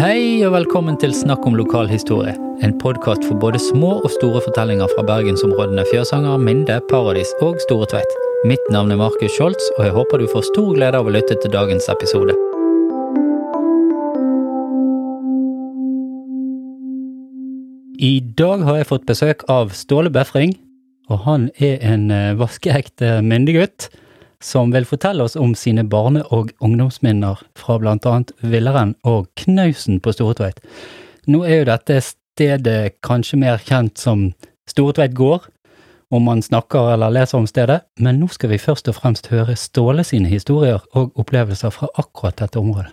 Hei og velkommen til Snakk om lokalhistorie. En podkast for både små og store fortellinger fra bergensområdene Fjørsanger, Minde, Paradis og Store Tveit. Mitt navn er Markus Scholz, og jeg håper du får stor glede av å lytte til dagens episode. I dag har jeg fått besøk av Ståle Befring, og han er en eh, vaskeekte myndegutt som vil fortelle oss om sine barne- og ungdomsminner fra blant annet Villeren og Knausen på Storetveit. Nå er jo dette stedet kanskje mer kjent som Storetveit gård, om man snakker eller leser om stedet, men nå skal vi først og fremst høre Ståle sine historier og opplevelser fra akkurat dette området.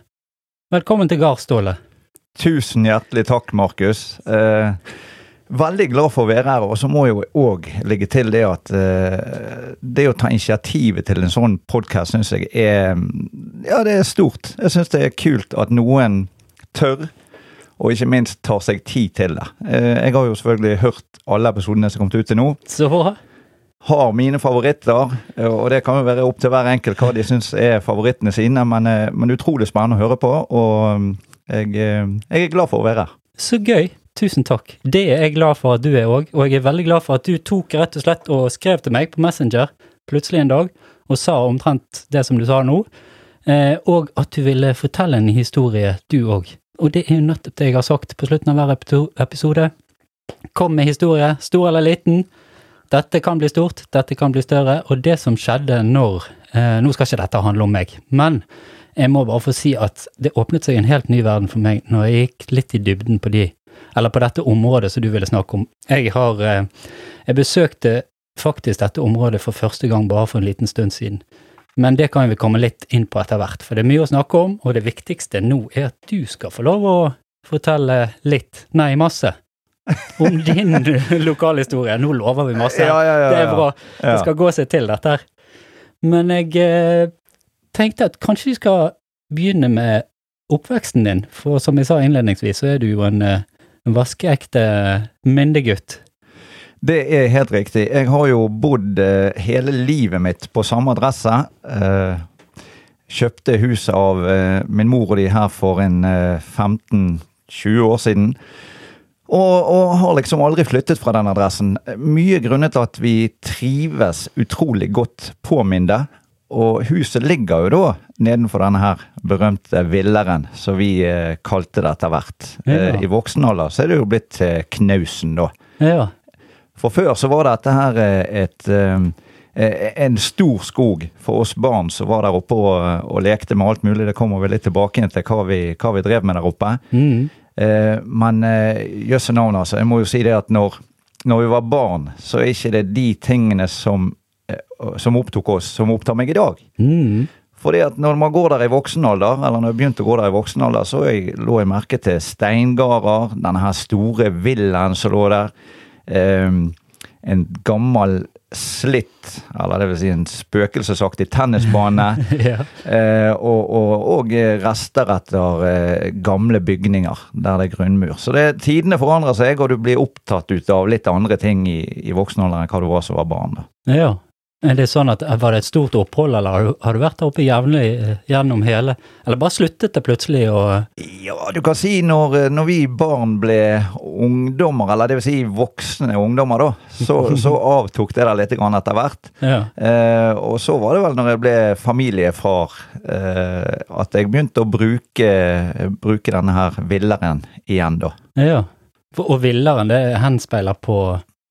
Velkommen til gard, Ståle. Tusen hjertelig takk, Markus. Eh, veldig glad for å være her. Og så må jeg òg legge til det at eh, det å ta initiativet til en sånn podkast syns jeg er Ja, det er stort. Jeg syns det er kult at noen tør, og ikke minst tar seg tid til det. Eh, jeg har jo selvfølgelig hørt alle episodene som har kommet ut til nå. Så Har mine favoritter, og det kan jo være opp til hver enkelt hva de syns er favorittene sine, men, eh, men utrolig spennende å høre på. og jeg, eh, jeg, er glad for å være her. Så gøy. Tusen takk. Det er jeg glad for at du er òg, og jeg er veldig glad for at du tok rett og slett og skrev til meg på Messenger plutselig en dag og sa omtrent det som du sa nå, eh, og at du ville fortelle en historie, du òg. Og det er jo nettopp det jeg har sagt på slutten av hver episode. Kom med historie, stor eller liten. Dette kan bli stort, dette kan bli større, og det som skjedde når eh, Nå skal ikke dette handle om meg, men jeg må bare få si at det åpnet seg en helt ny verden for meg når jeg gikk litt i dybden på de, eller på dette området som du ville snakke om. Jeg har eh, Jeg besøkte faktisk dette området for første gang bare for en liten stund siden. Men det kan vi komme litt inn på etter hvert, for det er mye å snakke om, og det viktigste nå er at du skal få lov å fortelle litt, nei, masse, om din lokalhistorie. Nå lover vi masse. Ja, ja, ja, det er bra. Det skal gå seg til, dette her. Men jeg eh, tenkte at kanskje vi skal begynne med oppveksten din, for som jeg sa innledningsvis, så er du jo en, eh, en vaskeekte myndegutt. Det er helt riktig. Jeg har jo bodd eh, hele livet mitt på samme adresse. Eh, kjøpte huset av min mor og de her for en 15-20 år siden. Og, og, har liksom aldri flyttet fra den adressen. Mye grunnet at vi trives utrolig godt på Minde. Og huset ligger jo da nedenfor denne her berømte villeren, som vi eh, kalte det etter hvert. Ja. Eh, I voksen alder så er det jo blitt eh, Knausen, da. Ja. For før så var dette her eh, et en stor skog for oss barn som var der oppe og, og lekte med alt mulig. Det kommer vi litt tilbake til hva vi, hva vi drev med der oppe. Mm. Men jøsse navn, altså. Jeg må jo si det at når, når vi var barn, så er ikke det de tingene som som opptok oss, som opptar meg i dag. Mm. Fordi at når man går der i voksen alder, eller når jeg begynte å gå der i voksen alder, så jeg, lå jeg merke til steingarder, denne her store villaen som lå der. Eh, en gammel slitt, eller det vil si en spøkelsesaktig tennisbane. ja. eh, og, og, og rester etter eh, gamle bygninger der det er grunnmur. Så det, tidene forandrer seg, og du blir opptatt ut av litt andre ting i, i voksen alder enn hva du var som var barn. da. ja. Er det sånn at Var det et stort opphold, eller har du, har du vært der oppe jevnlig eh, gjennom hele Eller bare sluttet det plutselig å Ja, du kan si når, når vi barn ble ungdommer, eller det vil si voksne ungdommer, da, så, så avtok det der litt grann etter hvert. Ja. Eh, og så var det vel når jeg ble familiefar eh, at jeg begynte å bruke, bruke denne her villeren igjen, da. ja. Og villeren, det henspeiler på,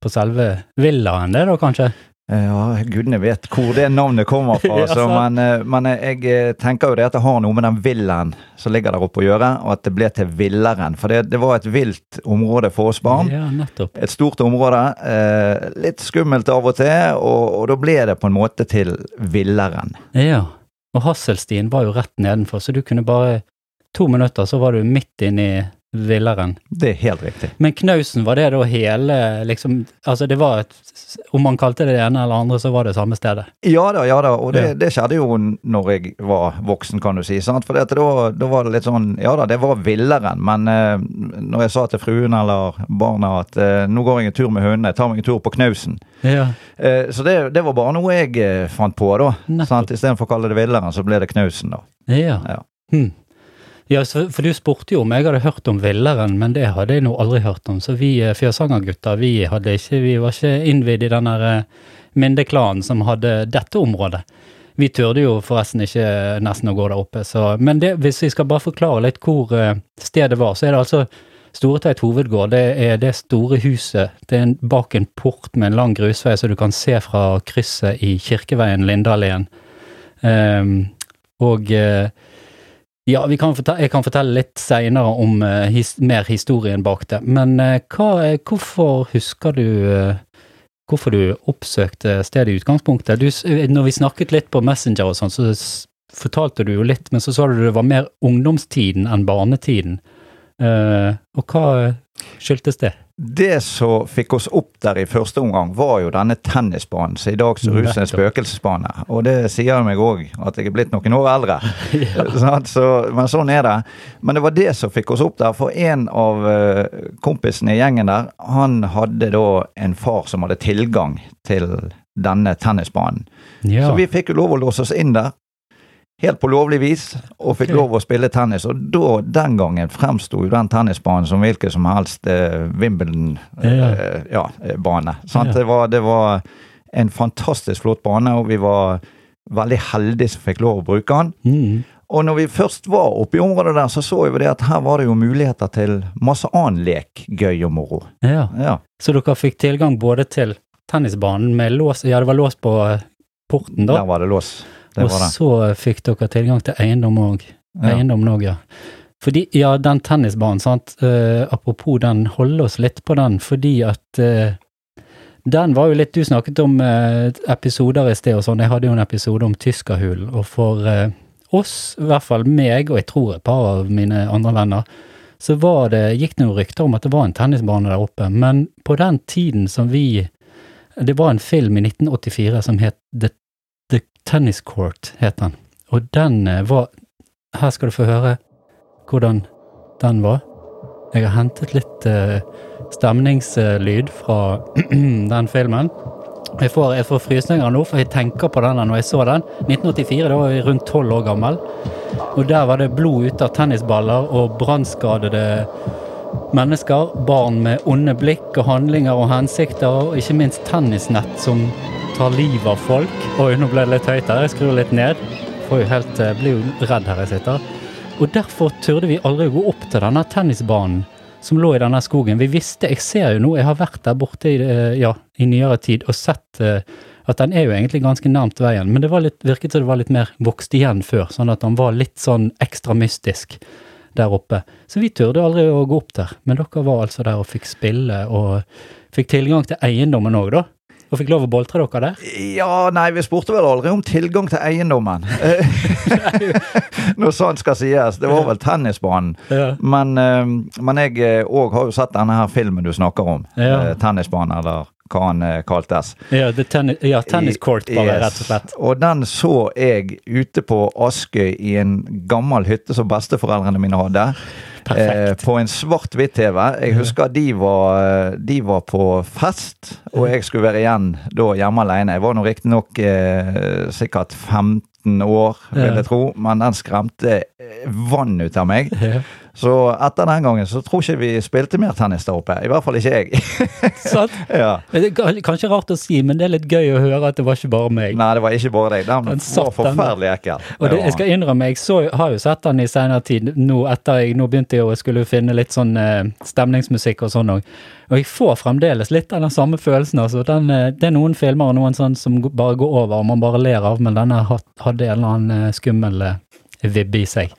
på selve villaen, det da, kanskje? Eh, Ja, gudene vet hvor det navnet kommer fra. Ja, så, men, eh, men jeg eh, tenker jo det at det har noe med den villaen som ligger der oppe å gjøre, og at det ble til villeren. For det, det var et vilt område for oss barn. Ja, nettopp. Et stort område. Eh, litt skummelt av og til, og, og da ble det på en måte til villeren. Ja. Og Hasselstien var jo rett nedenfor, så du kunne bare To minutter, så var du midt inne i villeren. Det er helt riktig. Men Knausen, var det da hele liksom Altså, det var et Om man kalte det det ene eller andre, så var det samme stedet. Ja da, ja da, og det, Ja. det skjedde jo når jeg var voksen, kan du si. sant? For da, da var det litt sånn Ja da, det var villeren, men eh, når jeg sa til fruen eller barna at eh, nå går jeg en tur med hundene, jeg tar meg en tur på Knausen. Ja. Eh, så det, det var bare noe jeg eh, fant på, da. Istedenfor å kalle det villeren, så ble det Knausen, da. Ja. Ja. Hm. Ja, for du spurte jo om jeg hadde hørt om Villeren, men det hadde jeg nå aldri hørt om. Så vi eh, Fjørsangergutter, vi vi var ikke innvidd i den der eh, Minde-klanen som hadde dette området. Vi turde jo forresten ikke eh, nesten å gå der oppe, så Men det, hvis vi skal bare forklare litt hvor stedet var, så er det altså Storeteit hovedgård, det er det store huset. Det er bak en port med en lang grusvei, så du kan se fra krysset i Kirkeveien Lindaleen. Um, og eh, ja, kan fortelle, jeg kan fortelle litt seinere om uh, his, mer historien bak det. Men uh, hva, er- hvorfor husker du uh, hvorfor du oppsøkte stedet i utgangspunktet? Du, eh, når vi snakket litt på Messenger og sånn, så fortalte du jo litt, men så sa du det var mer ungdomstiden enn barnetiden. Eh, og hva skyldtes det? Det som fikk oss opp der i første omgang, var jo denne tennisbanen som i dag ser ut som en spøkelsesbane. Og det sier meg òg, at jeg er blitt noen år eldre. Sant? Så, men sånn er det. Men det var det som fikk oss opp der. For en av eh, kompisene i gjengen der, han hadde da en far som hadde tilgang til denne tennisbanen. Ja. Så vi fikk jo lov å låse oss inn der. Helt på lovlig vis, og fikk lov å spille tennis. Og da, den gangen fremsto jo den tennisbanen som hvilken som helst eh, Wimbledon-bane. Ja. ja, eh. Ja. Det, var, det var en fantastisk flott bane, og vi var veldig heldige som fikk lov å bruke den. Mm. Og når vi først var oppe i området der, så så vi det at her var det jo muligheter til masse annen lek, gøy og moro. ja. Ja, Så dere fikk tilgang både til tennisbanen med lås, ja det var lås på eh, porten da, der var det lås. Og så fikk dere tilgang til eiendom òg. Ja. Òg, ja. Fordi, ja, den tennisbanen, sant, Uh, apropos den, holde oss litt på den, fordi at uh, den var jo litt Du snakket om eh, episoder i sted og sånn, jeg hadde jo en episode om Tyskerhulen, og for oss, i hvert fall meg, og jeg tror et par av mine andre venner, så var det, gikk det noen rykter om at det var en tennisbane der oppe, men på den tiden som vi Det var en film i 1984 som het The Tennis Court, het den, og den eh, var Her skal du få høre hvordan den var. Jeg har hentet litt uh, stemningslyd fra den filmen. Jeg får, jeg får frysninger nå, for jeg tenker på den når jeg så den. 1984, da var jeg rundt tolv år gammel. Og der var det blod ute av tennisballer og brannskadede mennesker. Barn med onde blikk og handlinger og hensikter, og ikke minst tennisnett som tar livet av folk. Oi, nå ble det litt høyt her. Jeg skrur litt ned. Får jo helt, eh, blir jo redd her jeg sitter. Og derfor turde vi aldri gå opp til denne tennisbanen som lå i denne skogen. Vi visste, jeg ser jo nå, jeg har vært der borte i, eh, ja, i nyere tid og sett eh, at den er jo egentlig ganske nærmt veien, men det litt, virket som det var litt mer vokst igjen før, sånn at den var litt sånn ekstra mystisk der oppe. Så vi turde aldri å gå opp der, men dere var altså der og fikk spille og fikk tilgang til eiendommen òg, da? Og fikk lov å boltre dere der? Ja, nei, vi spurte vel aldri om tilgang til eiendommen. Når sånt skal sies. Det var vel tennisbanen. Ja. Men, eh, men jeg òg har jo sett denne her filmen du snakker om. Ja. Eh, Tennisbanen, eller hva han eh, kaltes. Ja, the tenni ja tennis court, bare, Yes. rett og slett. Og den så jeg ute på Askøy i en gammel hytte som besteforeldrene mine hadde. Eh, på en svart-hvitt-TV. Jeg husker de var, de var på fest, og jeg skulle være igjen da hjemme alene. Jeg var nå riktignok eh, sikkert 15 år, vil jeg tro, men den skremte eh, vann ut av meg. Så etter den gangen så tror ikke vi spilte mer tennis der oppe. I hvert fall ikke jeg. Sant? ja. Kanskje rart å si, men det er litt gøy å høre at det var ikke bare meg. Nei, det var ikke bare deg. Den, Den var forferdelig ekkel. Og det, jeg skal innrømme, jeg så, har jo sett den i senere tid. Nå, jeg, nå begynte jeg å skulle finne litt sånn eh, stemningsmusikk og sånn òg. Og jeg får fremdeles litt av den samme følelsen. altså. Den, eh, det er noen filmer og noen sånn som bare går over og man bare ler av, men denne hadde en eller annen eh, skummel vibbe i seg.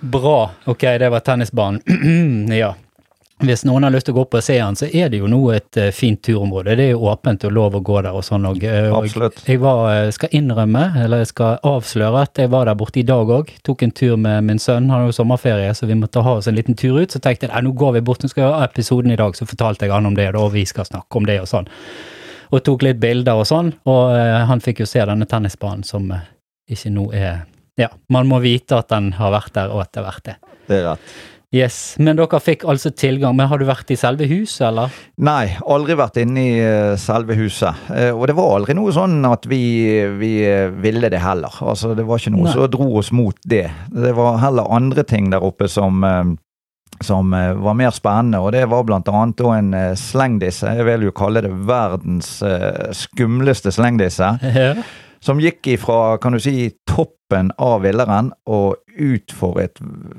Bra. Ok, det var tennisbanen. ja. Hvis noen har lyst til å gå opp og se den, så er det jo nå et eh, fint turområde. Det er jo åpent og lov å gå der og sånn. Og, eh, Absolutt. jeg var, eh, skal innrømme, eller jeg skal avsløre, at jeg var der borte i dag òg. Tok en tur med min sønn, han har jo sommerferie, så vi måtte ha oss en liten tur ut. Så tenkte jeg nå går vi bort, nå skal vi ha episoden i dag, så fortalte jeg han om det, og vi skal snakke om det og sånn. Og tok litt bilder og sånn, og han fikk jo se denne tennisbanen som ikke nå er Ja, man må vite at den har vært der, og at det har vært det. Det er rett. Yes, Men dere fikk altså tilgang. Men har du vært i selve huset, eller? Nei, aldri vært inne i eh, selve huset. Eh, og det var aldri noe sånn at vi, vi eh, ville det heller. Altså, det var ikke noe som dro oss mot det. Det var heller andre ting der oppe som som var mer spennende, og det var blant annet en slengdisse. Jeg vil jo kalle det verdens skumleste slengdisse. Ja. Som gikk ifra, kan du si, toppen av Villeren og ut for et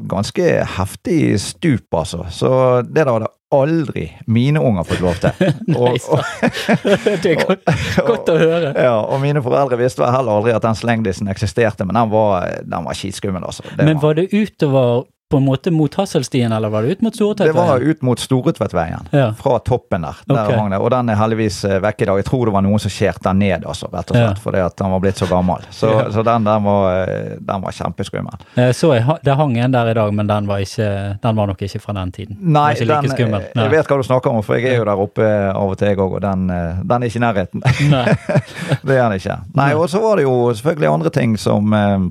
ganske heftig stup, altså. Så det der hadde aldri mine unger fått lov til. Og, Nice, det er godt, godt å høre. ja, og mine foreldre visste vel heller aldri at den slengdissen eksisterte, men den var, den var skitskummel, altså. Det Men var det utover på en måte mot Hasselstien, eller var det ut mot Det var ut mot Storetvedtveien. Ja. Fra toppen der. der okay. Og den er heldigvis eh, vekk i dag. Jeg tror det var noen som skjærte den ned, altså, rett og Ja. fordi at den var blitt så gammel. Så, Ja. så den der var, eh, den var kjempeskummel. Så jeg, det hang en der i dag, men den var, ikke, den var nok ikke fra den tiden. Nei, den, like skummel. eh, jeg vet hva du snakker om, for jeg er jo der oppe av og til, jeg òg, og den, eh, den er ikke i nærheten. Nei. det er den ikke. Nei, og så var det jo selvfølgelig andre ting som eh,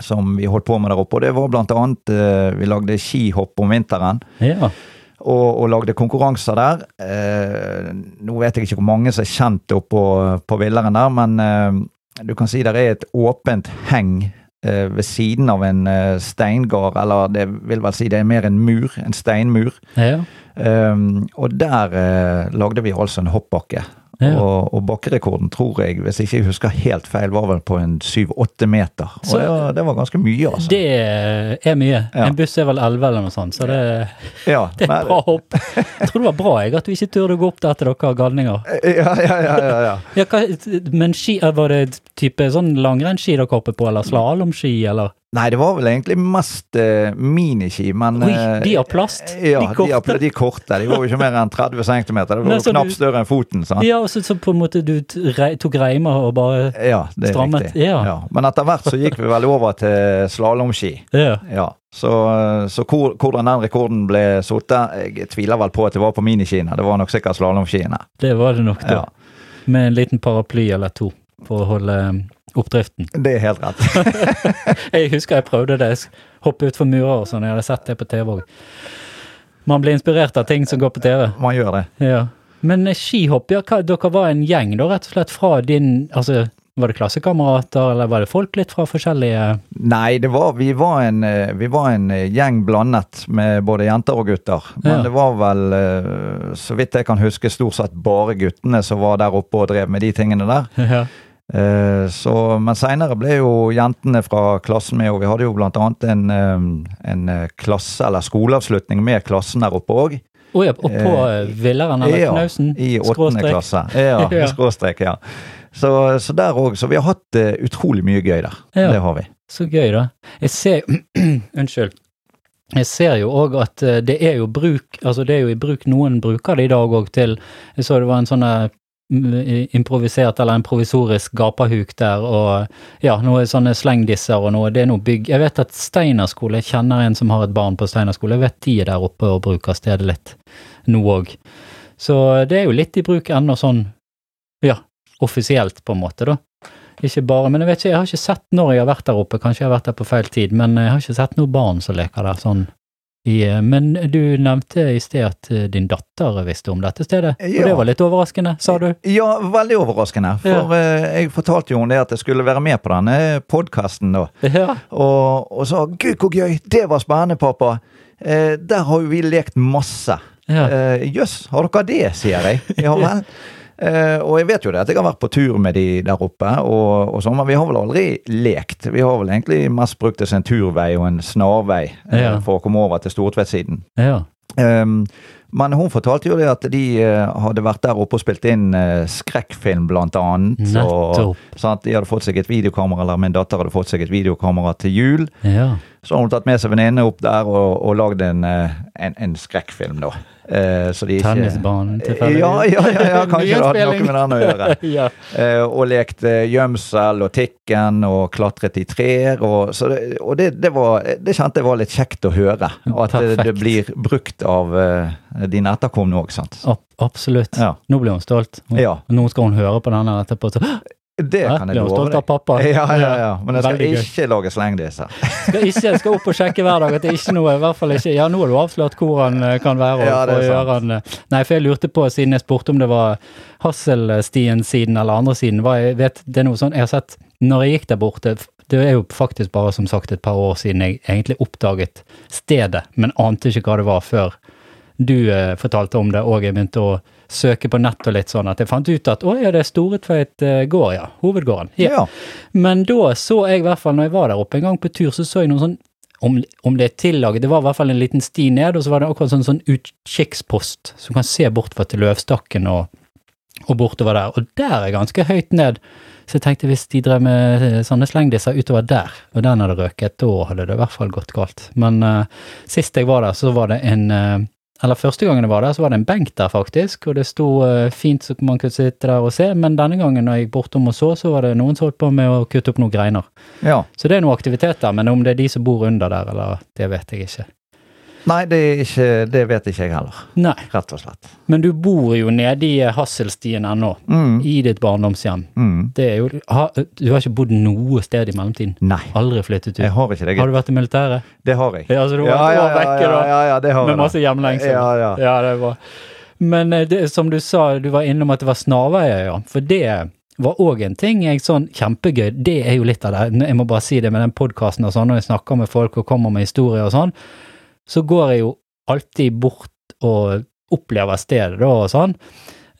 som vi holdt på med der oppe, og det var blant annet eh, Vi lagde skihopp om vinteren. Ja. og, og lagde konkurranser der. Eh, nå vet jeg ikke hvor mange som er kjent oppå på Villeren der, men eh, du kan si det er et åpent heng eh, ved siden av en eh, steingard, eller det vil vel si det er mer en mur, en steinmur. ja. Eh, og der lagde vi altså en hoppbakke. Ja. Og, og bakkerekorden tror jeg, hvis ikke jeg husker helt feil, var vel på en syv-åtte meter. Og Så- det, var, det var ganske mye, altså. Det er mye. Ja. En buss er vel 11 eller noe sånt, så det, ja, det er et bra hopp. Jeg tror det var bra jeg, at du ikke turde å gå opp der til dere galninger. Ja, ja, ja, ja, ja. Ja, hva, men ski, eh, var det type sånn langrennsski dere hoppet på, eller slalåmski, eller? Nei, det var vel egentlig mest uh, miniski, men Oi, eh, de har plast. Ja, de korte. De, de korte. De var jo ikke mer enn 30 cm. Det var Nei, jo knapt større enn foten. sant? Ja, så, så på en måte du tok reimer og bare Ja, det er Strammet, riktig. ja. Men etter hvert så gikk vi vel over til slalåmski. Ja. Ja. Så, så hvor, hvordan den rekorden ble satt, jeg tviler vel på at det var på miniskiene. Det var nok sikkert slalåmskiene. Det var det nok, da. Ja. Med en liten paraply eller to for å holde oppdriften. Det er helt rett. Jeg husker jeg prøvde det. Jeg Hoppe utfor murer og sånn. Jeg hadde sett det på TV òg. Man blir inspirert av ting som går på TV. Man gjør det. Ja. Men skihopp, ja, hva, dere var en gjeng da, rett og slett fra din Altså, var det klassekamerater, eller var det folk litt fra forskjellige Nei, det var, vi, var en, eh, vi var en eh, gjeng blandet med både jenter og gutter. Men Ja. det var vel, eh, så vidt jeg kan huske, stort sett bare guttene som var der oppe og drev med de tingene der. Ja. Eh, Så, men seinere ble jo jentene fra klassen med, og vi hadde jo annet en, eh, en eh, klasse- eller skoleavslutning med klassen der oppe òg. Oh ja, oppå på eh, Villeren eller Ja, Knausen? i åttende klasse. Ja, Ja. skråstrek, ja. Så, så der òg. Så vi har hatt uh, utrolig mye gøy der. Ja. Det har vi. Så gøy, da. Jeg ser Unnskyld. Jeg ser jo òg at det er jo bruk Altså, det er jo i bruk Noen bruker det i dag òg til Jeg så det var en sånn improvisert eller en provisorisk gapahuk der, og ja, noe sånne slengdisser og noe. Det er noe bygg Jeg vet at Steinar skole, jeg kjenner en som har et barn på Steinar skole, jeg vet de er der oppe og bruker stedet litt nå òg. Så det er jo litt i bruk ennå sånn, ja, offisielt på en måte, da. Ikke bare, men jeg vet ikke, jeg har ikke sett når jeg har vært der oppe, kanskje jeg har vært der på feil tid, men jeg har ikke sett noen barn som leker der sånn. I, men du nevnte i sted at eh, din datter visste om dette stedet, og Ja. det var litt overraskende, sa du? Ja, veldig overraskende. For ja. jeg fortalte jo det at jeg skulle være med på denne podkasten. Ja. Og, og sa 'gud, hvor gøy', det var spennende, pappa. Eh, der har jo vi lekt masse. Ja. Eh, Jøss, har dere det, sier jeg. Ja vel. Eh, og jeg vet jo det at jeg har vært på tur med de der oppe, og, og sånn, men vi har vel aldri lekt. Vi har vel egentlig mest brukt det som en turvei og en snarvei eh, Ja. for å komme over til Stortvedtsiden. ja. Um, men hun fortalte jo det at de uh, hadde vært der oppe og spilt inn uh, skrekkfilm, blant annet. Og, Nettopp. at de hadde fått seg et videokamera, eller min datter hadde fått seg et videokamera til jul. Ja. Så har hun tatt med seg venninne opp der og, og lagd en, eh, en, en skrekkfilm, da. Eh, Tennisbanen, tilfeldigvis. Ja, ja, ja, ja, kanskje det hadde noe med den å gjøre. ja. Eh, og lekte gjemsel og Tikken og klatret i trær. Og, så det, og det, det, var, det kjente jeg var litt kjekt å høre. At det, det blir brukt av uh, dine etterkommende òg, sant. Ab absolutt. Ja. Nå blir hun stolt. Hun, Ja. Nå skal hun høre på denne etterpå. Så, Det kan jeg love deg. pappa. Ja, ja, ja. Men jeg skal ikke lage slengdisser. Skal ikke jeg skal opp og sjekke hver dag at det er ikke noe, i hvert fall ikke Ja, nå har du avslørt hvor han eh, kan være. Ja, det er sant. eh, Nei, for jeg lurte på, siden jeg spurte om det var Hasselstien-siden eller andre siden, jeg vet, det er noe sånn jeg har sett når jeg gikk der borte Det er jo faktisk bare som sagt et par år siden jeg egentlig oppdaget stedet, men ante ikke hva det var før du eh, fortalte om det, og jeg begynte å søke på nett og litt sånn, at jeg fant ut at å ja, det er Storetveit eh, gård, ja. Hovedgården. Ja. Men da så jeg i hvert fall, når jeg var der oppe en gang på tur, så så jeg noen sånn om, om det er tillaget, det var i hvert fall en liten sti ned, og så var det akkurat sånn, sånn utkikkspost, som kan se bortover til Løvstakken og, og bortover der. Og der er ganske høyt ned. Så jeg tenkte hvis de drev med eh, sånne slengdisser utover der, og den hadde røket, da hadde det i hvert fall gått galt. Men uh, sist jeg var der, så var det en eller første gangen jeg var der, så var det en benk der faktisk, og det sto eh, fint så man kunne sitte der og se, men denne gangen når jeg gikk bortom og så, så var det noen som holdt på med å kutte opp noen greiner. ja. Så det er noe aktivitet der, men om det er de som bor under der, eller det vet jeg ikke. Nei, det, ikke, det vet ikke jeg heller. Nei, Rett og slett. men du bor jo nede i Hasselstien ennå, Mm. i ditt barndomshjem. Mm. Det er jo, ha, du har ikke bodd noe sted i mellomtiden? Nei, Aldri flyttet ut? jeg har ikke det. Har du vært i militæret? Det har jeg. Ja, så du har Ja, ja, ja, vekke ja, da? ja, ja, det har Med jeg. masse hjemlengsel? Ja, ja. Ja, det var Men eh, det, som du sa, du var innom at det var snarveier, ja. For det var òg en ting jeg sånn kjempegøy. Det er jo litt av det. Jeg må bare si det med den podkasten og sånn, når jeg snakker med folk og kommer med historier og sånn, så går jeg jo alltid bort og opplever stedet da og sånn.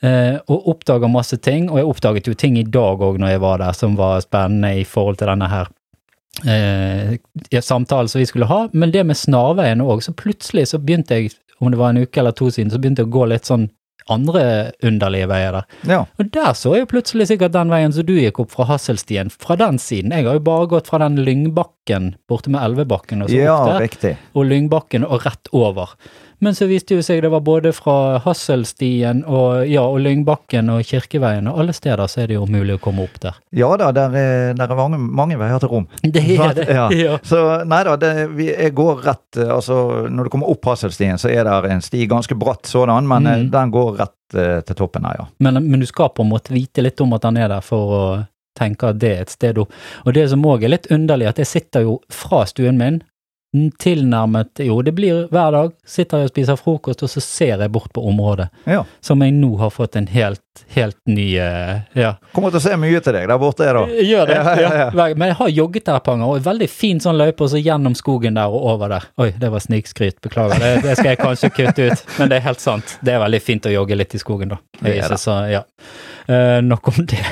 Eh, og oppdager masse ting, og jeg oppdaget jo ting i dag òg når jeg var der som var spennende i forhold til denne her eh, samtalen som vi skulle ha, men det med snarveien òg, så plutselig så begynte jeg, om det var en uke eller to siden, så begynte jeg å gå litt sånn andre underlige veier der. Ja. Og der så jeg plutselig sikkert den veien som du gikk opp fra Hasselstien, fra den siden. Jeg har jo bare gått fra den Lyngbakken borte med Elvebakken og så ja, opp der, riktig. og Lyngbakken og rett over. Men så viste det seg det var både fra Hasselstien og, ja, og Lyngbakken og Kirkeveien, og alle steder så er det jo mulig å komme opp der. Ja da, der er, der er mange, mange veier til rom. Det er det, Ja. ja. Så nei da, det, vi, jeg går rett eh, Altså, når du kommer opp Hasselstien, så er det en sti ganske bratt sådan, men eh, Mhm. den går rett eh, til toppen her, ja. Men, men du skal på en måte vite litt om at den er der for å tenke at det er et sted opp. Og det som òg er litt underlig, at jeg sitter jo fra stuen min tilnærmet Jo, det blir hver dag. Sitter jeg og spiser frokost, og så ser jeg bort på området. ja. Som jeg nå har fått en helt, helt ny eh, Ja. Kommer til å se mye til deg der borte, da. Gjør det. Ja, ja. Men jeg har jogget der et par ganger, og veldig fin sånn løype, og så gjennom skogen der og over der. Oi, det var snikskryt, beklager. Det, det skal jeg kanskje kutte ut, men det er helt sant. Det er veldig fint å jogge litt i skogen, da. Jeg er er så, ja. Eh, nok om det.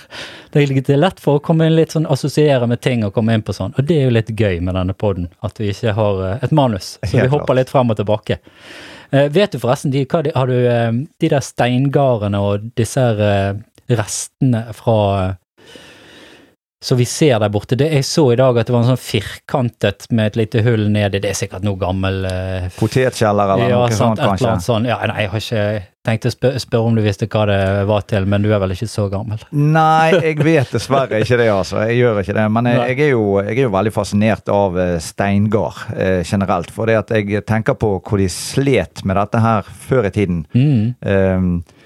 det er lett for å komme inn litt sånn assosiere med ting og komme inn på sånn, og det er jo litt gøy med denne poden, at vi ikke har eh, et manus, så Helt vi hopper litt frem og tilbake. Uh, vet du forresten, de, hva de, har du uh, de der steingardene og disse restene fra så vi ser der borte. Det jeg så i dag at det var en sånn firkantet med et lite hull nedi. Det er sikkert noe gammel Potetkjeller eller ja, noe sant, sånt, kanskje. sånt. Ja, nei, jeg har ikke tenkt å spør, spørre om du visste hva det var til, men du er vel ikke så gammel? Nei, jeg vet dessverre ikke det, altså. Jeg gjør ikke det. Men jeg, jeg, er, jo, jeg er jo veldig fascinert av eh, steingard eh, generelt. For det at jeg tenker på hvor de slet med dette her før i tiden. Mm. Eh,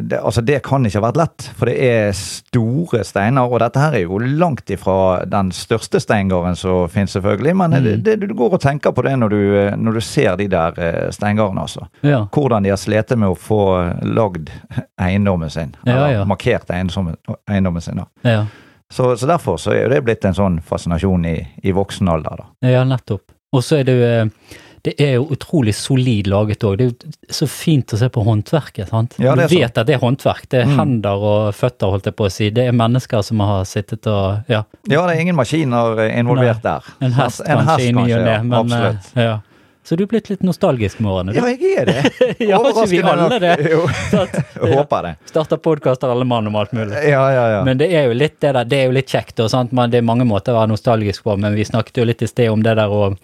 det, altså det kan ikke ha vært lett, for det er store steiner. Og dette her er jo langt ifra den største steingarden som finnes, selvfølgelig. Men Mm. det, det, du går og tenker på det når du, eh, når du ser de der eh, steingardene, altså. Ja. Hvordan de har slitt med å få lagd eiendommen sin. Ja, Eller ja. markert eiendommen, sin. da. ja. Så, så derfor så er det blitt en sånn fascinasjon i, i voksen alder, da. Ja, nettopp. Og så er det jo eh, Det er jo utrolig solid laget òg. Det er jo så fint å se på håndverket. sant? Ja, du vet at det er håndverk. Det er Mm. hender og føtter, holdt jeg på å si. Det er mennesker som har sittet og Ja, Ja, det er ingen maskiner involvert involvert der. en hest En hest kanskje i kanskje, ja. men eh, Absolutt. ja. Så du er blitt litt nostalgisk med årene? du? Ja, jeg er det. Ja, ikke vi alle det? Jo, at, håper det. Starter podkaster alle mann om alt mulig. Ja, ja, ja. Men det er jo litt det der, det er jo litt kjekt, og sant? Men det er mange måter å være nostalgisk på, men vi snakket jo litt i sted om det der og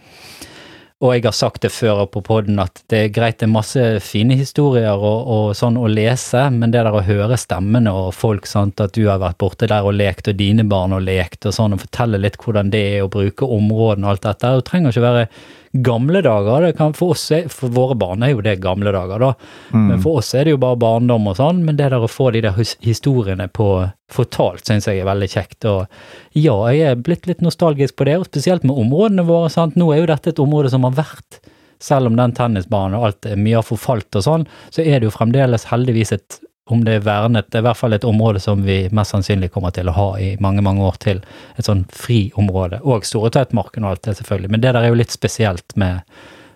og jeg har sagt det før på podden at det er greit, det er masse fine historier og, og sånn å lese, men det der å høre stemmene og folk, sant, at du har vært borte der og lekt, og dine barn har lekt, og sånn, og fortelle litt hvordan det er å bruke områdene og alt dette, det trenger ikke være gamle dager. Det kan for oss, er- for våre barn er jo det gamle dager, da. Mm. Men for oss er det jo bare barndom og sånn. Men det der å få de der historiene på fortalt, syns jeg er veldig kjekt. Og ja, jeg er blitt litt nostalgisk på det, og spesielt med områdene våre. sant? Nå er jo dette et område som har vært selv om den tennisbanen og alt er mye har forfalt og sånn, så er det jo fremdeles heldigvis et, om det er vernet, det er i hvert fall et område som vi mest sannsynlig kommer til å ha i mange, mange år til. Et sånn friområde. Og Storetveitmarken og alt det, selvfølgelig. Men det der er jo litt spesielt med,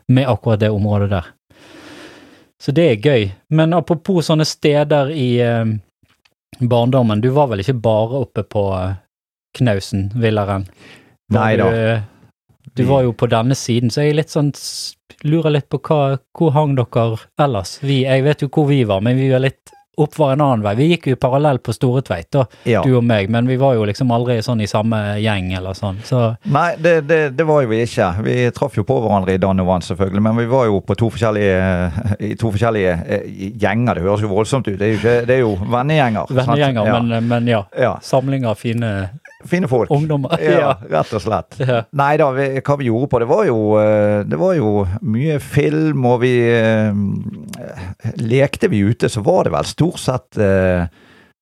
med akkurat det området der. Så det er gøy. Men apropos sånne steder i eh, barndommen, du var vel ikke bare oppe på eh, Knausen, Villaren? Nei da. eh, Du var jo på denne siden, så jeg er litt sånn lurer litt på hva, hvor hang dere ellers? Vi, jeg vet jo hvor vi var, men vi var litt opp var en annen vei. Vi gikk jo parallell på Storetveit, da, Ja. du og meg, men vi var jo liksom aldri sånn i samme gjeng eller sånn, så Nei, det, det, det var jo vi ikke. Vi traff jo på hverandre i dann og vann, selvfølgelig. Men vi var jo på to forskjellige, i to forskjellige eh, gjenger. Det høres jo voldsomt ut. Det er jo, ikke, det er jo vennegjenger. vennegjenger, Ja. men, men ja. ja. Samling av fine Fine folk. ungdommer. Ja, rett og slett. Ja. Nei da, vi, hva vi gjorde på det var jo eh, Det var jo mye film, og vi eh, Lekte vi ute, så var det vel stort sett eh,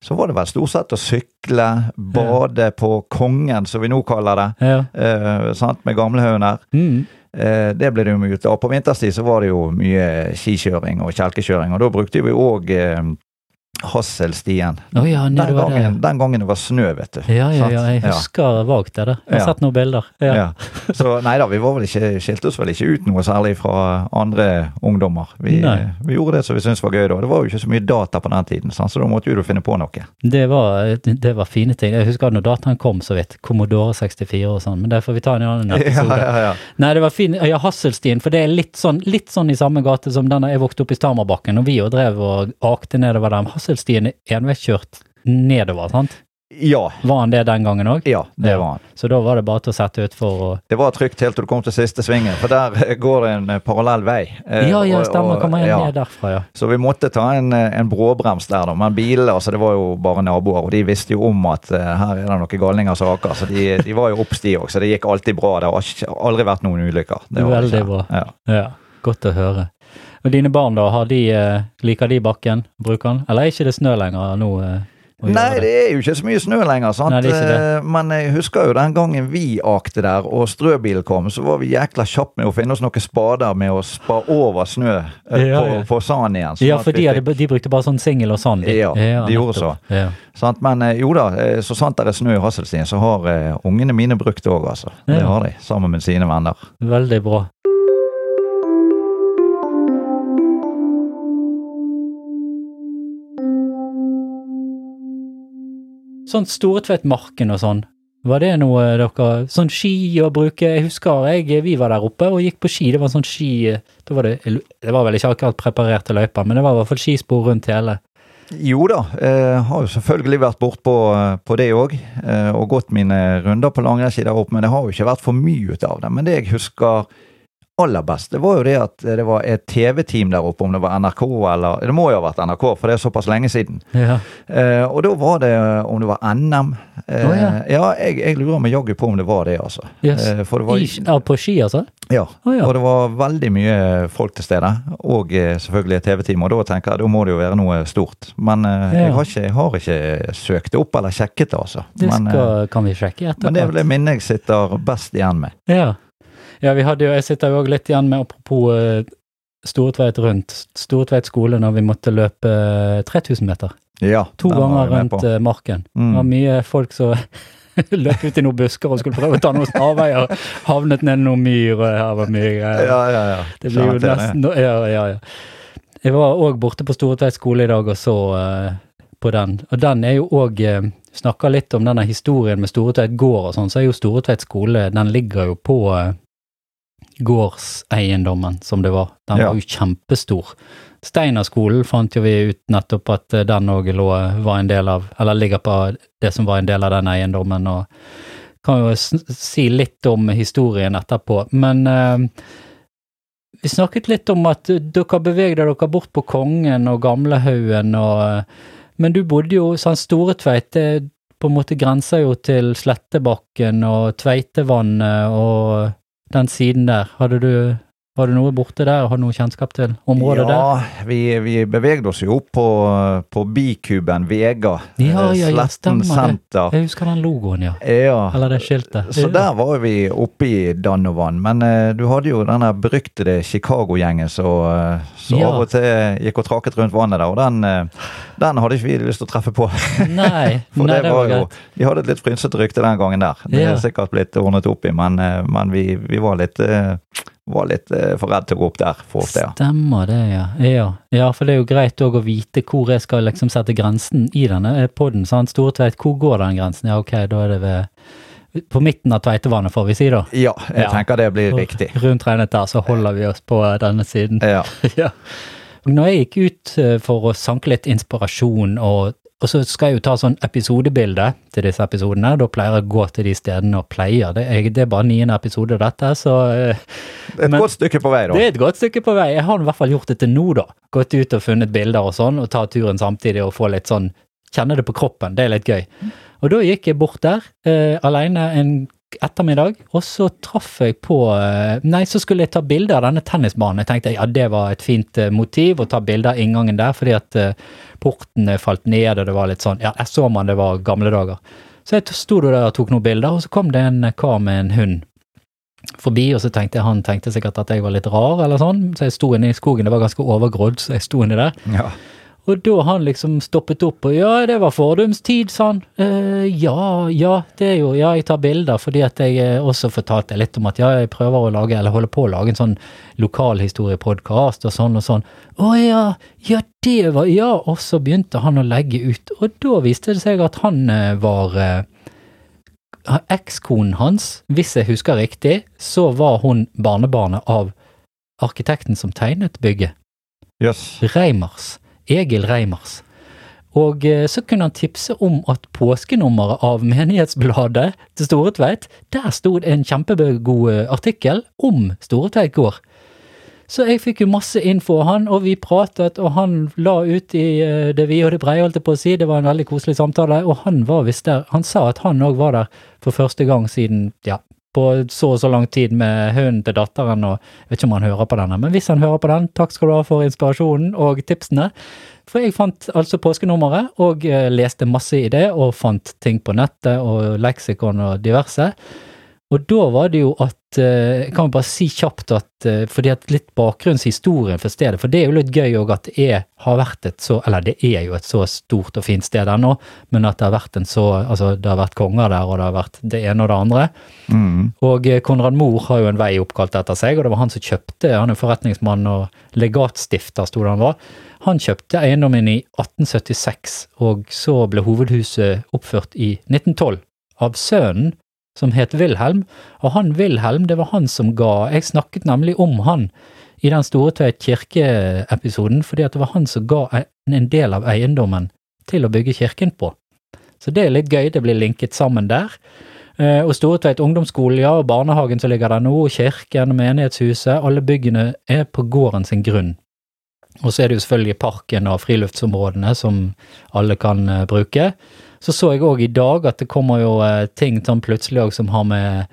så var det vel stort sett å sykle, bade på Kongen, som vi nå kaller det. Ja. Eh, sant, med gamlehaugen her. Mm. Eh, det ble det jo mye ut av. På vinterstid så var det jo mye skikjøring og kjelkekjøring, og da brukte vi òg Hasselstien. Oh, ja, Den gangen, den gangen det var snø, vet du. Ja, ja, ja, jeg husker vagt det. Jeg har Ja. sett noen bilder. Så nei da, vi ikke, skilte oss vel ikke ut noe særlig fra andre ungdommer. Vi, vi gjorde det som vi syntes var gøy da. Det var jo ikke så mye data på den tiden, sant? så da måtte jo du finne på noe. Det, var, det var fine ting. Jeg husker når dataen kom så vidt. Commodore 64 og sånn, men det får vi ta en annen episode. ja, ja. Nei, det var fin, ja, Hasselstien, for det er litt sånn, litt sånn i samme gate som den jeg vokste opp i Stamerbakken, og vi jo drev og akte nedover den. Hasselstien er enveiskjørt nedover, sant? ja. Var han det den gangen òg? Ja, det Ja. var han. Så da var det bare til å sette utfor og Det var trygt helt til du kom til siste svingen, for der eh, går det en eh, parallell vei. Eh, Ja, ja, stemmer. Kommer jeg ja. ned derfra, ja. Så vi måtte ta en, en bråbrems der, da. Men bilene, altså, det var jo bare naboer, og de visste jo om at uh, her er det noen galninger som aker. Så de, de var jo oppsti òg, så det gikk alltid bra. Det har aldri vært noen ulykker. Veldig bra. Ja. Ja, godt å høre. Og dine barn, da, har de, eh, liker de bakken? Bruker den? Eller er ikke det snø lenger nå? eh, Nei, det er jo ikke så mye snø lenger, sant. Nei, det er ikke det. Eh, Men jeg husker jo den gangen vi akte der, og strøbilen kom, så var vi jækla kjappe med å finne oss noen spader med å spa over snø Ja, på, ja. på sanden igjen. sånn Ja, for de, fikk- de brukte bare sånn singel og sand. de. Ja, de gjorde så. Ja. Sant? Men jo da, så sant det er snø i Hasselstien, så har uh, ungene mine brukt det òg, altså. Det har de, sammen med sine venner. Veldig bra. Sånn Storetveitmarken og sånn, var det noe dere Sånn ski å bruke Jeg husker jeg, vi var der oppe og gikk på ski. Det var sånn ski da var det, det var vel ikke akkurat preparerte løyper, men det var i hvert fall skispor rundt hele. Jo da, eh, har jo selvfølgelig vært bortpå på det òg, eh, og gått mine runder på langrennsski der oppe, men det har jo ikke vært for mye ut av det. Men det jeg husker aller best, det var jo det at det var et TV-team der oppe, om det var NRK eller Det må jo ha vært NRK, for det er såpass lenge siden. Ja. Eh, og da var det om det var NM. Eh, oh, ja. ja, jeg, jeg lurer meg jaggu på om det var det, altså. Yes. Eh, det var I, ja, på ski, altså? Ja, Oh, ja. og det var veldig mye folk til stede, og eh, selvfølgelig et TV-team. Og da tenker jeg da må det jo være noe stort. Men eh, jeg, har ikke, jeg har ikke søkt det opp eller sjekket det, altså. Det Men, eh, kan vi sjekke etterpå. men det er vel det minnet jeg sitter best igjen med. Ja. Ja, vi hadde jo, jeg sitter jo også litt igjen med apropos uh, Storetveit rundt. Stortveit skole når vi måtte løpe eh, 3000 meter. Ja, To ganger rundt eh, marken. Mm. Det var mye folk som løp ut i noen busker og skulle prøve å ta noen snarveier. Havnet ned i noen myr, og her var mye greier. Ja, ja, ja. Det blir jo nesten Ja, ja, ja. Jeg var òg borte på Stortveit skole i dag og så uh, på den. Og den er jo òg uh, Snakker litt om denne historien med Storetveit gård og sånn, så er jo Storetveit skole Den ligger jo på uh, gårdseiendommen som det var. Den Ja. var jo kjempestor. Steinerskolen fant jo vi ut nettopp at eh, den òg var en del av, eller ligger på det som var en del av den eiendommen, og kan jo si litt om historien etterpå. Men eh, vi snakket litt om at dere bevegde dere bort på Kongen og Gamlehaugen og eh, Men du bodde jo sånn Storetveit, det på en måte grenser jo til Slettebakken og Tveitevannet og den siden der. Hadde du, var det noe borte der? Har du noe kjennskap til området der? ja, vi, vi bevegde oss jo opp på, på bikuben Vega. Ja, ja, ja, Sletten Center. det. Jeg husker den logoen, ja. Ja. Eller det skiltet. Så der var vi oppe i Danovan. Men eh, du hadde jo denne beryktede Chicago-gjengen som eh, Ja. av og til gikk og traket rundt vannet der, og den, eh, den hadde ikke vi lyst til å treffe på. Nei, For nei, det det var var jo, de hadde et litt frynsete rykte den gangen der. Det Ja. er sikkert blitt ordnet opp i, men, eh, men vi, vi var litt, eh, var litt eh, for redd til å gå opp der for ofte, ja. Stemmer det, ja. ja. Ja, for det er jo greit òg å vite hvor jeg skal liksom sette grensen i denne poden. Store Tveit, hvor går den grensen? Ja, ok, da er det ved På midten av Tveitevannet, får vi si da. Ja, jeg Ja. tenker det blir riktig. Rundt regnet der, så holder vi oss på denne siden. Ja. ja. Når jeg gikk ut eh, for å sanke litt inspirasjon, og, og så skal jeg jo ta sånn episodebilde til disse episodene, da pleier jeg å gå til de stedene og pleier. Det er, det er bare niende episode dette, så eh, Et Men- godt stykke på vei, da. det er et godt stykke på vei. Jeg har i hvert fall gjort det til nå, da. Gått ut og funnet bilder og sånn, og ta turen samtidig og få litt sånn Kjenne det på kroppen. Det er litt gøy. Og da gikk jeg bort der eh, alene en ettermiddag, og så traff jeg på eh, Nei, så skulle jeg ta bilde av denne tennisbanen. Jeg tenkte ja, det var et fint eh, motiv å ta bilde av inngangen der, fordi at portene eh, falt ned, og det var litt sånn Ja, jeg så man det var gamle dager. Så jeg sto der og tok noen bilder, og så kom det en kar med en hund forbi, og så tenkte jeg han tenkte sikkert at jeg var litt rar, eller sånn, så jeg sto inne i skogen, det var ganske overgrodd, så jeg sto inni der. Ja. Og da han liksom stoppet opp og ja, det var fordumstid, sa han. Eh, ja, ja, det er jo, ja, jeg tar bilder fordi at jeg eh, også fortalte litt om at ja, jeg prøver å lage, eller holder på å lage en sånn lokalhistoriepodkast og sånn og sånn. Å ja, ja, det var, ja, og så begynte han å legge ut, og da viste det seg at han eh, var eh, Ekskonen hans, hvis jeg husker riktig, så var hun barnebarnet av arkitekten som tegnet bygget. Jøss. Reimers. Egil Reimers. Og eh, så kunne han tipse om at påskenummeret av menighetsbladet til Storetveit, der sto det en kjempegod eh, artikkel om Storetveit gård. Så jeg fikk jo masse info av han, og vi pratet, og han la ut i eh, det vide og det breie, holdt jeg på å si. Det var en veldig koselig samtale, og han var visst der. Han sa at han òg var der for første gang siden, ja, på så og så lang tid med hunden til datteren, og jeg vet ikke om han hører på denne, men hvis han hører på den, takk skal du ha for inspirasjonen og tipsene. For jeg fant altså påskenummeret, og eh, leste masse i det, og fant ting på nettet og leksikon og diverse. Og da var det jo at eh, Jeg kan vi bare si kjapt at eh, fordi at litt bakgrunnshistorien for stedet, for det er jo litt gøy òg at det er, har vært et så Eller det er jo et så stort og fint sted ennå, men at det har vært en så Altså, det har vært konger der, og det har vært det ene og det andre. Mm. Og eh, Konrad Mohr har jo en vei oppkalt etter seg, og det var han som kjøpte, han er forretningsmann og legatstifter, sto det han var. Han kjøpte eiendommen i 1876, og så ble hovedhuset oppført i 1912 av sønnen som het Wilhelm, og han Wilhelm, det var han som ga Jeg snakket nemlig om han i den Storetveit kirke-episoden, fordi at det var han som ga en- del av eiendommen til å bygge kirken på. Så det er litt gøy, det blir linket sammen der. Og og Storetveit ungdomsskole, ja, og barnehagen som ligger der nå, og kirken menighetshuset, alle byggene er på gården sin grunn. Og så er det jo selvfølgelig parken og friluftsområdene som alle kan eh, bruke. Så så jeg òg i dag at det kommer jo eh, ting sånn plutselig som har med,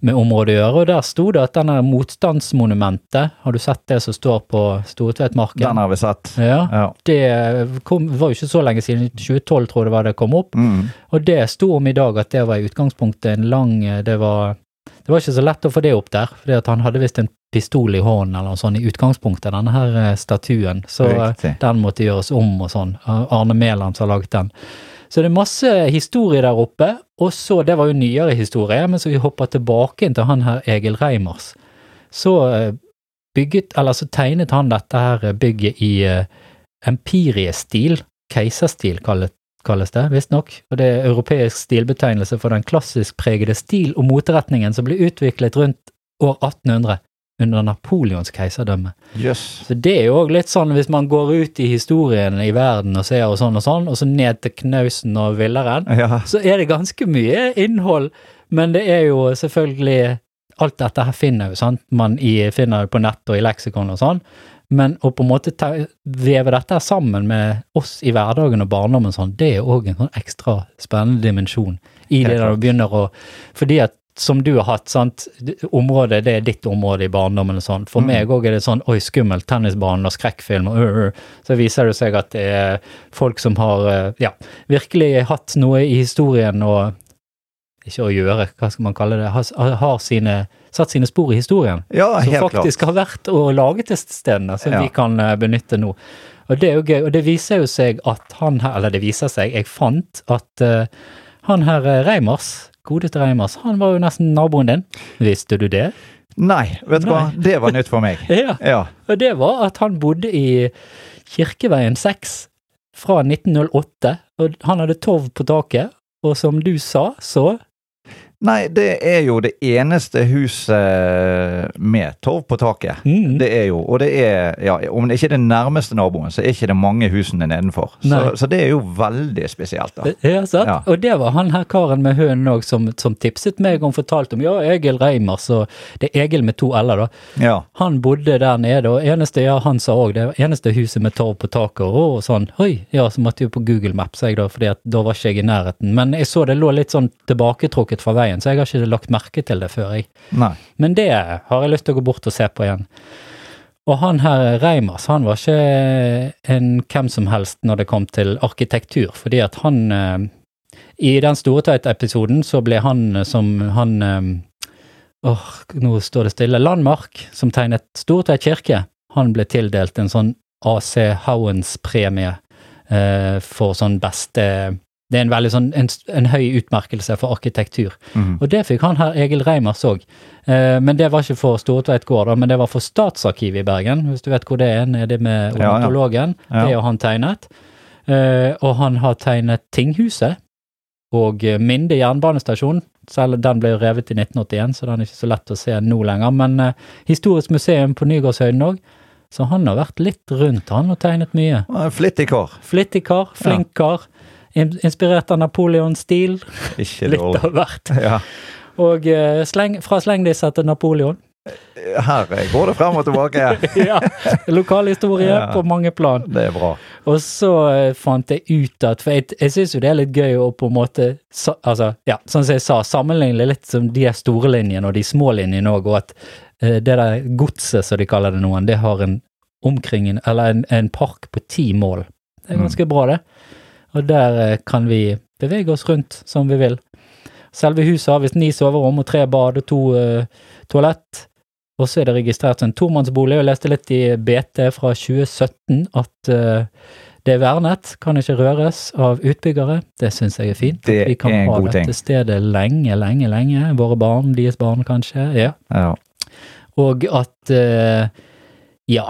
med området å gjøre, og der sto det at denne motstandsmonumentet, har du sett det som står på Storetveitmarken? Den har vi sett. Ja, Ja. det kom, var jo ikke så lenge siden, 2012 tror jeg det var det kom opp. Mm. Og det sto om i dag at det var i utgangspunktet en lang Det var, det var ikke så lett å få det opp der, fordi at han hadde visst en pistol i hånden eller noe sånt i utgangspunktet, denne her eh, statuen. Så eh, Riktig. den måtte gjøres om og sånn. Arne Mæland som har laget den. Så det er masse historie der oppe, og så, det var jo nyere historie, men så vi hopper tilbake inn til han her Egil Reimers. Så eh, bygget, eller så tegnet han dette her bygget i eh, empiriestil, keiserstil kalles det, visstnok, og det er europeisk stilbetegnelse for den klassisk pregede stil og moteretningen som ble utviklet rundt år 1800 under Napoleons keiserdømme. Yes. Så det er jo òg litt sånn hvis man går ut i historien i verden og ser og sånn og sånn, og så ned til Knausen og Villeren, Ja. så er det ganske mye innhold, men det er jo selvfølgelig Alt dette her finner jo, sant, man i, finner på nett og i leksikon og sånn, men å på en måte ta, veve dette sammen med oss i hverdagen og barndommen sånn, det er òg en sånn ekstra spennende dimensjon i det da du begynner å Fordi at som du har hatt, sant. Området, det er ditt område i barndommen og sånn. For Mm. meg òg er det sånn oi, skummelt, tennisbanen og skrekkfilm og uh, uh. Så viser det seg at det er folk som har eh, ja, virkelig hatt noe i historien og ikke å gjøre, hva skal man kalle det, har, har sine, satt sine spor i historien. Ja, som helt klart. faktisk har vært og laget disse stedene, som Ja. vi kan benytte nå. Og det er jo gøy, og det viser jo seg at han her, eller det viser seg, jeg fant at uh, han her Reimers, godeste Reimers, han var jo nesten naboen din. Visste du det? Nei, vet du hva? Det var nytt for meg. Ja. Ja. Og det var at han bodde i Kirkeveien 6 fra 1908, og han hadde torv på taket, og som du sa, så Nei, det er jo det eneste huset med torv på taket. mm, Det er jo, og det er, ja, om det ikke er den nærmeste naboen, så er ikke det mange husene nedenfor. Så, så det er jo veldig spesielt, da. Ja, sant? Ja. Og det var han her karen med hønen òg som, som tipset meg om, fortalte om ja, Egil Reimers, og det er Egil med to l-er, da. Ja. Han bodde der nede, og eneste, ja, han sa òg det, eneste huset med torv på taket, og sånn, oi, ja, så måtte jeg på Google Maps, jeg da, fordi at da var ikke jeg i nærheten. Men jeg så det lå litt sånn tilbaketrukket fra veien, så jeg har ikke lagt merke til det før, jeg. Nei. Men det har jeg lyst til å gå bort og se på igjen. Og han her Reimers, han var ikke en hvem som helst når det kom til arkitektur, fordi at han eh, I den Storetveit-episoden så ble han eh, som han eh, Åh, nå står det stille. Landmark, som tegnet Stortveit kirke, han ble tildelt en sånn AC Howens-premie eh, for sånn beste Det er en veldig sånn en, en høy utmerkelse for arkitektur. Mm. Og det fikk han her Egil Reimers òg. Eh, men det var ikke for Stortveit gård, da, men det var for Statsarkivet i Bergen, hvis du vet hvor det er, nede med Ja, ja. Ja. Det har han tegnet. Eh, og han har tegnet Tinghuset og eh, Minde jernbanestasjon. Selv den ble revet i 1981, så den er ikke så lett å se nå lenger. Men eh, Historisk museum på Nygårdshøyden òg. Så han har vært litt rundt, han, og tegnet mye. Flittig kar. Flittig kar, flink kar. In- Inspirert av Napoleons stil. Litt av hvert. Ja. Og eh, sleng, fra slengdisser til Napoleon. Her går det frem og tilbake. ja, Lokalhistorie Ja. på mange plan. Det er bra. Og så eh, fant jeg ut at For jeg, jeg syns jo det er litt gøy å på en måte så, Altså, ja, sånn som jeg sa, sammenligne litt som de store linjene og de små linjene òg, og at eh, det der godset, som de kaller det noen, det har en omkring Eller en, en park på ti mål. Det er Mm. ganske bra, det. Og der eh, kan vi bevege oss rundt som vi vil. Selve huset har visst ni soverom og tre bad og to uh, toalett. Og så er det registrert som en tomannsbolig, jeg leste litt i BT fra 2017 at uh, det er vernet, kan ikke røres av utbyggere. Det syns jeg er fint. Det vi kan en ha dette ting. stedet lenge, lenge, lenge. Våre barn, deres barn kanskje. Ja. Ja. Og at uh, ja.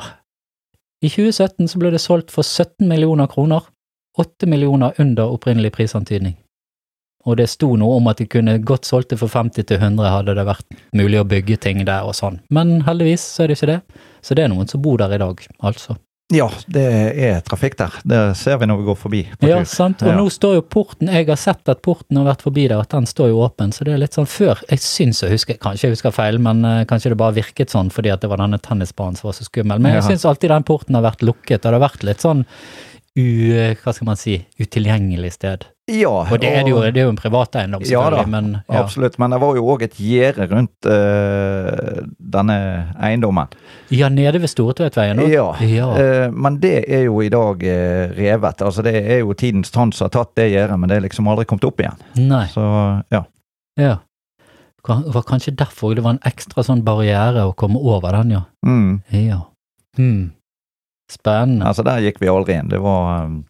I 2017 så ble det solgt for 17 millioner kroner. 8 millioner under opprinnelig prisantydning. Og det sto noe om at de kunne godt solgt det for 50 til 100 hadde det vært mulig å bygge ting der og sånn. Men heldigvis så er det ikke det. Så det er noen som bor der i dag, altså. ja, det er trafikk der. Det ser vi når vi går forbi Ja, tur. sant. Og Ja. nå står jo porten Jeg har sett at porten har vært forbi der, at den står jo åpen. Så det er litt sånn før Jeg syns jeg husker Kanskje jeg husker feil, men uh, kanskje det bare virket sånn fordi at det var denne tennisbanen som var så skummel. Men jeg Ja. syns alltid den porten har vært lukket. og Det har vært litt sånn u... Hva skal man si? Utilgjengelig sted. Ja, Og det er jo, det er jo en privateiendom, Ja da, selvfølgelig, men ja. Absolutt, men det var jo òg et gjerde rundt uh, denne eiendommen. Ja, nede ved Storetveitveien òg? Ja, ja. Uh, men det er jo i dag uh, revet. Altså Det er jo tidens tann som har tatt det gjerdet, men det er liksom aldri kommet opp igjen. Nei. Så ja. Ja. Det var kanskje derfor det var en ekstra sånn barriere å komme over den, ja. Mm. Ja. Hmm. Spennende. Altså Der gikk vi aldri inn. Det var um,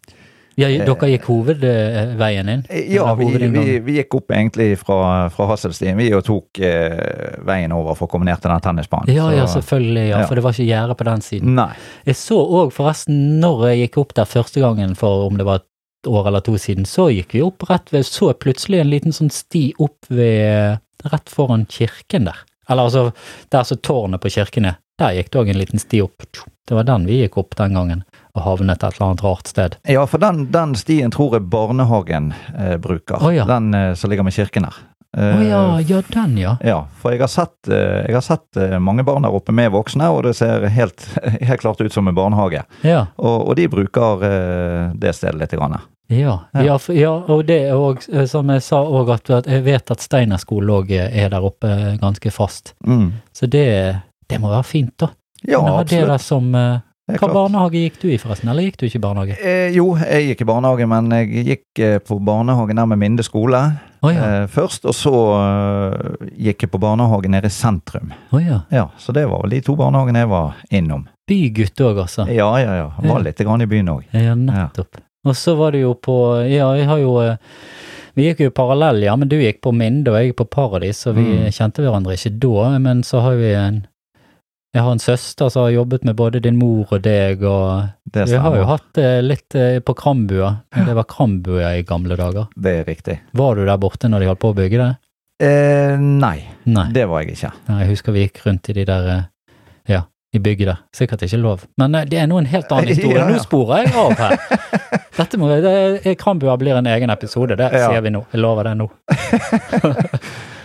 Ja, dere gikk hovedveien inn? Ja, vi, vi, vi gikk opp egentlig fra, fra Hasselstien vi og tok eh, veien over for å komme ned til den tennisbanen. Ja, ja, selvfølgelig, ja, ja. for det var ikke gjerde på den siden. Nei. Jeg så òg forresten, når jeg gikk opp der første gangen for om det var et år eller to siden, så gikk vi opp rett ved, så plutselig en liten sånn sti opp ved, rett foran kirken der. Eller altså, der så tårnet på kirken er. Der gikk det òg en liten sti opp. Det var den vi gikk opp den gangen, og havnet et eller annet rart sted. Ja, for den, den stien tror jeg barnehagen eh, bruker. Oh, ja. Den eh, som ligger med kirken her. Å oh, ja, ja, den ja. Ja, for jeg har sett, eh, jeg har sett eh, mange barn der oppe med voksne, og det ser helt, helt klart ut som en barnehage. Ja, Og, og de bruker eh, det stedet litt. Grann. Ja, Ja. ja. og det òg, som jeg sa òg, at, jeg vet at Steinar skole òg er der oppe ganske fast. Mm. Så det, det må være fint, da. Ja, Men har absolutt. Dere som eh, Hva klart. barnehage gikk du i, forresten? Eller gikk du ikke i barnehage? Eh, jo, jeg gikk i barnehage, men jeg gikk eh, på barnehagen der med Minde skole oh, ja. eh, først, og så eh, gikk jeg på barnehage nede i sentrum. Oh, ja. Ja, Så det var vel de to barnehagene jeg var innom. Bygutt òg, altså. Ja, ja, ja. Var Ja. litt grann i byen òg. Ja, nettopp. Og så var det jo på Ja, jeg har jo Vi gikk jo parallell, ja, men du gikk på Minde og jeg gikk på Paradis, så vi Mm. kjente hverandre ikke da, men så har vi en Jeg har en søster som har jobbet med både din mor og deg, og Det vi har jo hatt det litt eh, på Krambua. Det var Krambua i gamle dager. Det er riktig. Var du der borte når de holdt på å bygge det? Eh, nei, Nei. det var jeg ikke. Nei, jeg husker vi gikk rundt i de der eh, Ja, i bygget der. Sikkert ikke lov. Men eh, det er nå en helt annen historie. Ja, ja. Nå sporer jeg av her. Dette må, det, Krambua blir en egen episode, det Ja. sier vi nå. Jeg lover det nå.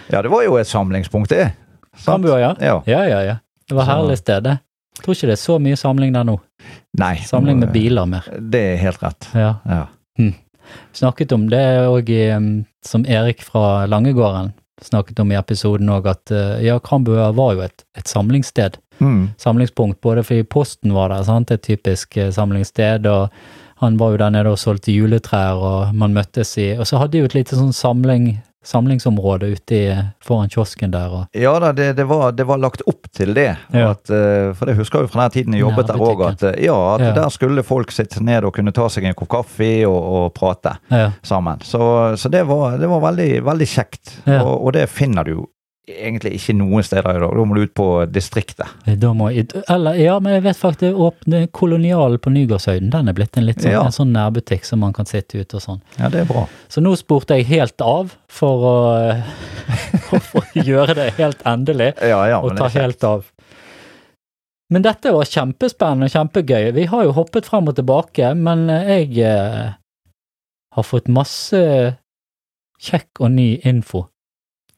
Ja, det var jo et samlingspunkt, det. Sant? Krambua. Ja. Ja, ja, ja. Det var herlig sted, det. Tror ikke det er så mye samling der nå. Nei. Samling med biler mer. Det er helt rett. Ja. Ja. Snakket om det òg som Erik fra Langegården snakket om i episoden òg, at eh, ja, Krambua var jo et, et samlingssted. Mm. samlingspunkt, både fordi Posten var der, sant, et typisk eh, samlingssted, og han var jo der nede og solgte juletrær, og man møttes i Og så hadde de jo et lite sånn samling, samlingsområde ute foran kiosken der, og Ja da, det, det, var, det var lagt opp til det. Ja. At, eh, for det husker jeg jo fra den tiden jeg jobbet der òg, at, eh, ja, at Ja. der skulle folk sitte ned og kunne ta seg en kopp kaffe og, og prate sammen. Så, så det var, det var veldig, veldig kjekt. Og, og det finner du jo egentlig ikke noen steder i dag. Da må du ut på distriktet. jeg Eller, ja, men jeg vet faktisk åpne Kolonialen på Nygårdshøyden, den er blitt en litt sånn, Ja. en sånn nærbutikk som man kan sitte ute og sånn. Ja, det er bra. Så nå spurte jeg helt av for å, for å gjøre det helt endelig. Ja, ja, og ta helt av. Men dette var kjempespennende og kjempegøy. Vi har jo hoppet frem og tilbake, men eh, jeg eh, har fått masse kjekk og ny info.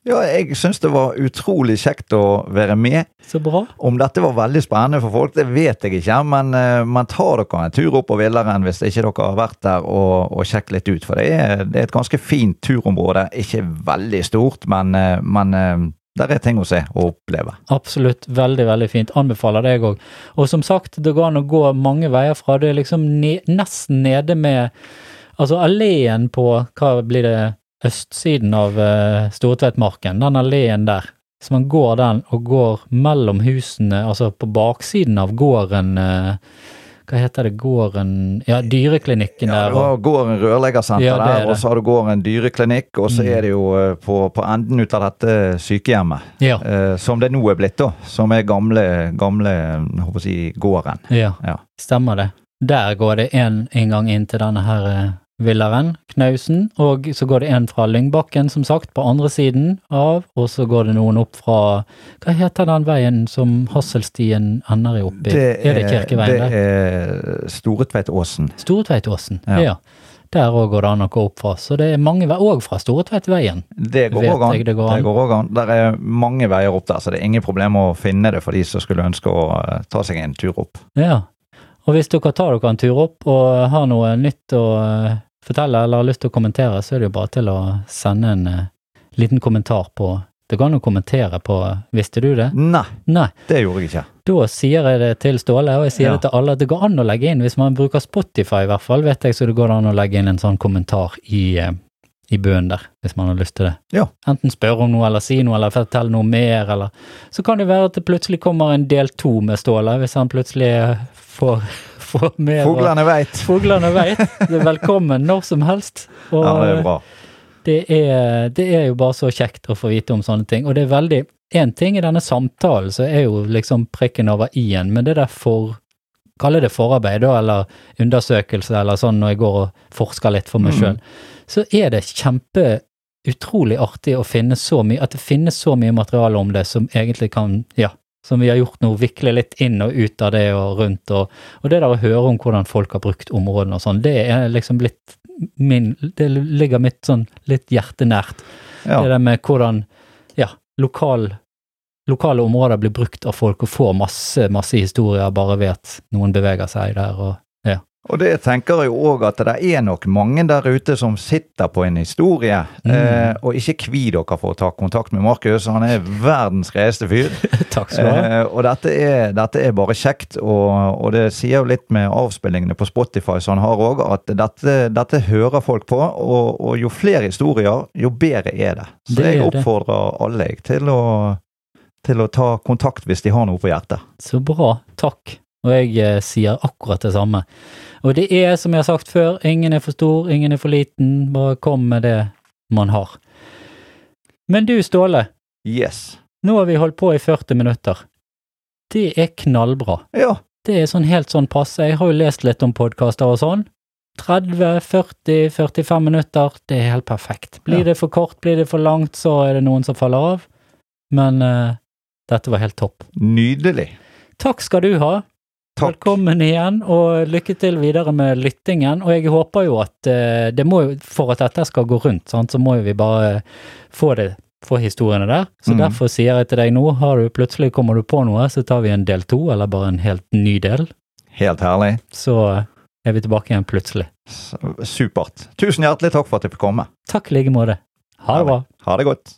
Ja, jeg syns det var utrolig kjekt å være med. Så bra. Om dette var veldig spennende for folk, det vet jeg ikke, men eh, man tar dere en tur opp på Villeren hvis ikke dere har vært der og, og sjekket litt ut. For det er, det er et ganske fint turområde. Ikke veldig stort, men, eh, men eh, der er ting å se og oppleve. Absolutt. Veldig, veldig fint. Anbefaler det, jeg òg. Og som sagt, det går an å gå mange veier fra. Det er liksom ne nesten nede med Altså alleen på Hva blir det? Østsiden av uh, Stortveitmarken. Den alleen der. Så man går den og går mellom husene, altså på baksiden av gården uh, Hva heter det? Gården Ja, dyreklinikken Ja, der. du gården rørleggersenter Ja, er der, og så har du gården dyreklinikk, og så Mm. er det jo eh, på, på enden ut av dette sykehjemmet, Ja. eh, som det nå er blitt, da. Som er gamle, gamle håper si, gården. Ja, Ja. stemmer det. Der går det en inngang inn til denne her villeren, Knausen, og så går det en fra Lyngbakken, som sagt, på andre siden av, og så går det noen opp fra Hva heter den veien som Hasselstien ender i oppi? er, det Kirkeveien det der? er Storetveitåsen. Storetveitåsen, Ja. ja. Der òg går det an å gå opp fra, så det er mange veier, òg fra Storetveitveien. Det går òg an. det går an. går også an. Der er mange veier opp der, så det er ingen problem å finne det for de som skulle ønske å eh, ta seg en tur opp. Ja. Og hvis dere tar dere en tur opp og har noe nytt å eh, fortelle eller har lyst til å kommentere, så er det jo bare til å sende en uh, liten kommentar på Det går an å kommentere på Visste du det? Nei, Nei. det gjorde jeg ikke. Da sier jeg det til Ståle, og jeg sier Ja. det til alle, at det går an å legge inn, hvis man bruker Spotify i hvert fall, vet jeg, så det går an å legge inn en sånn kommentar i, uh, i bøen der, hvis man har lyst til det. Ja. Enten spørre om noe, eller si noe, eller fortelle noe mer, eller Så kan det være at det plutselig kommer en del to med Ståle, hvis han plutselig får, får mer Fuglene veit. Fuglene veit. Det velkommen når som helst. Og Ja, det er bra. det er, det er jo bare så kjekt å få vite om sånne ting. Og det er veldig Én ting i denne samtalen så er jo liksom prikken over i-en, men det der for Kalle det forarbeid, da, eller undersøkelse, eller sånn når jeg går og forsker litt for meg Mm. så er det kjempe utrolig artig å finne så mye At det finnes så mye materiale om det som egentlig kan Ja, som vi har gjort nå, vikle litt inn og ut av det og rundt, og, og det der å høre om hvordan folk har brukt områdene og sånn, det er liksom blitt min Det ligger mitt sånn litt hjertenært. Det Ja. der med hvordan ja, lokal, lokale områder blir brukt av folk og får masse, masse historier bare ved at noen beveger seg der og. Og det tenker jeg òg at det er nok mange der ute som sitter på en historie, Mm. eh, og ikke kvi dere for å ta kontakt med Markus. Han er verdens greieste fyr. Takk skal du ha. Eh, og dette er, dette er bare kjekt, og, og det sier jo litt med avspillingene på Spotify som han har òg, at dette, dette hører folk på. Og, og jo flere historier, jo bedre er det. Så Det jeg er oppfordrer alle jeg, til å, til å ta kontakt hvis de har noe på hjertet. Så bra. Takk. Og jeg eh, sier akkurat det samme. Og det er, som jeg har sagt før, ingen er for stor, ingen er for liten. Bare kom med det man har. Men du, Ståle. Yes. Nå har vi holdt på i 40 minutter. Det er knallbra. Ja. Det er sånn helt sånn passe. Jeg har jo lest litt om podkaster og sånn. 30, 40, 45 minutter, det er helt perfekt. Blir Ja. det for kort, blir det for langt, så er det noen som faller av. Men uh, dette var helt topp. Nydelig. Takk skal du ha. Takk. Velkommen igjen, og lykke til videre med lyttingen. Og jeg håper jo at eh, det må jo, for at dette skal gå rundt, sant, så må jo vi bare få det, få historiene der. Så Mm. derfor sier jeg til deg nå, har du plutselig kommer du på noe, så tar vi en del to, eller bare en helt ny del. Helt herlig. Så er vi tilbake igjen plutselig. Supert. Tusen hjertelig takk for at jeg fikk komme. Takk i like måte. Ha det bra. Ha det godt.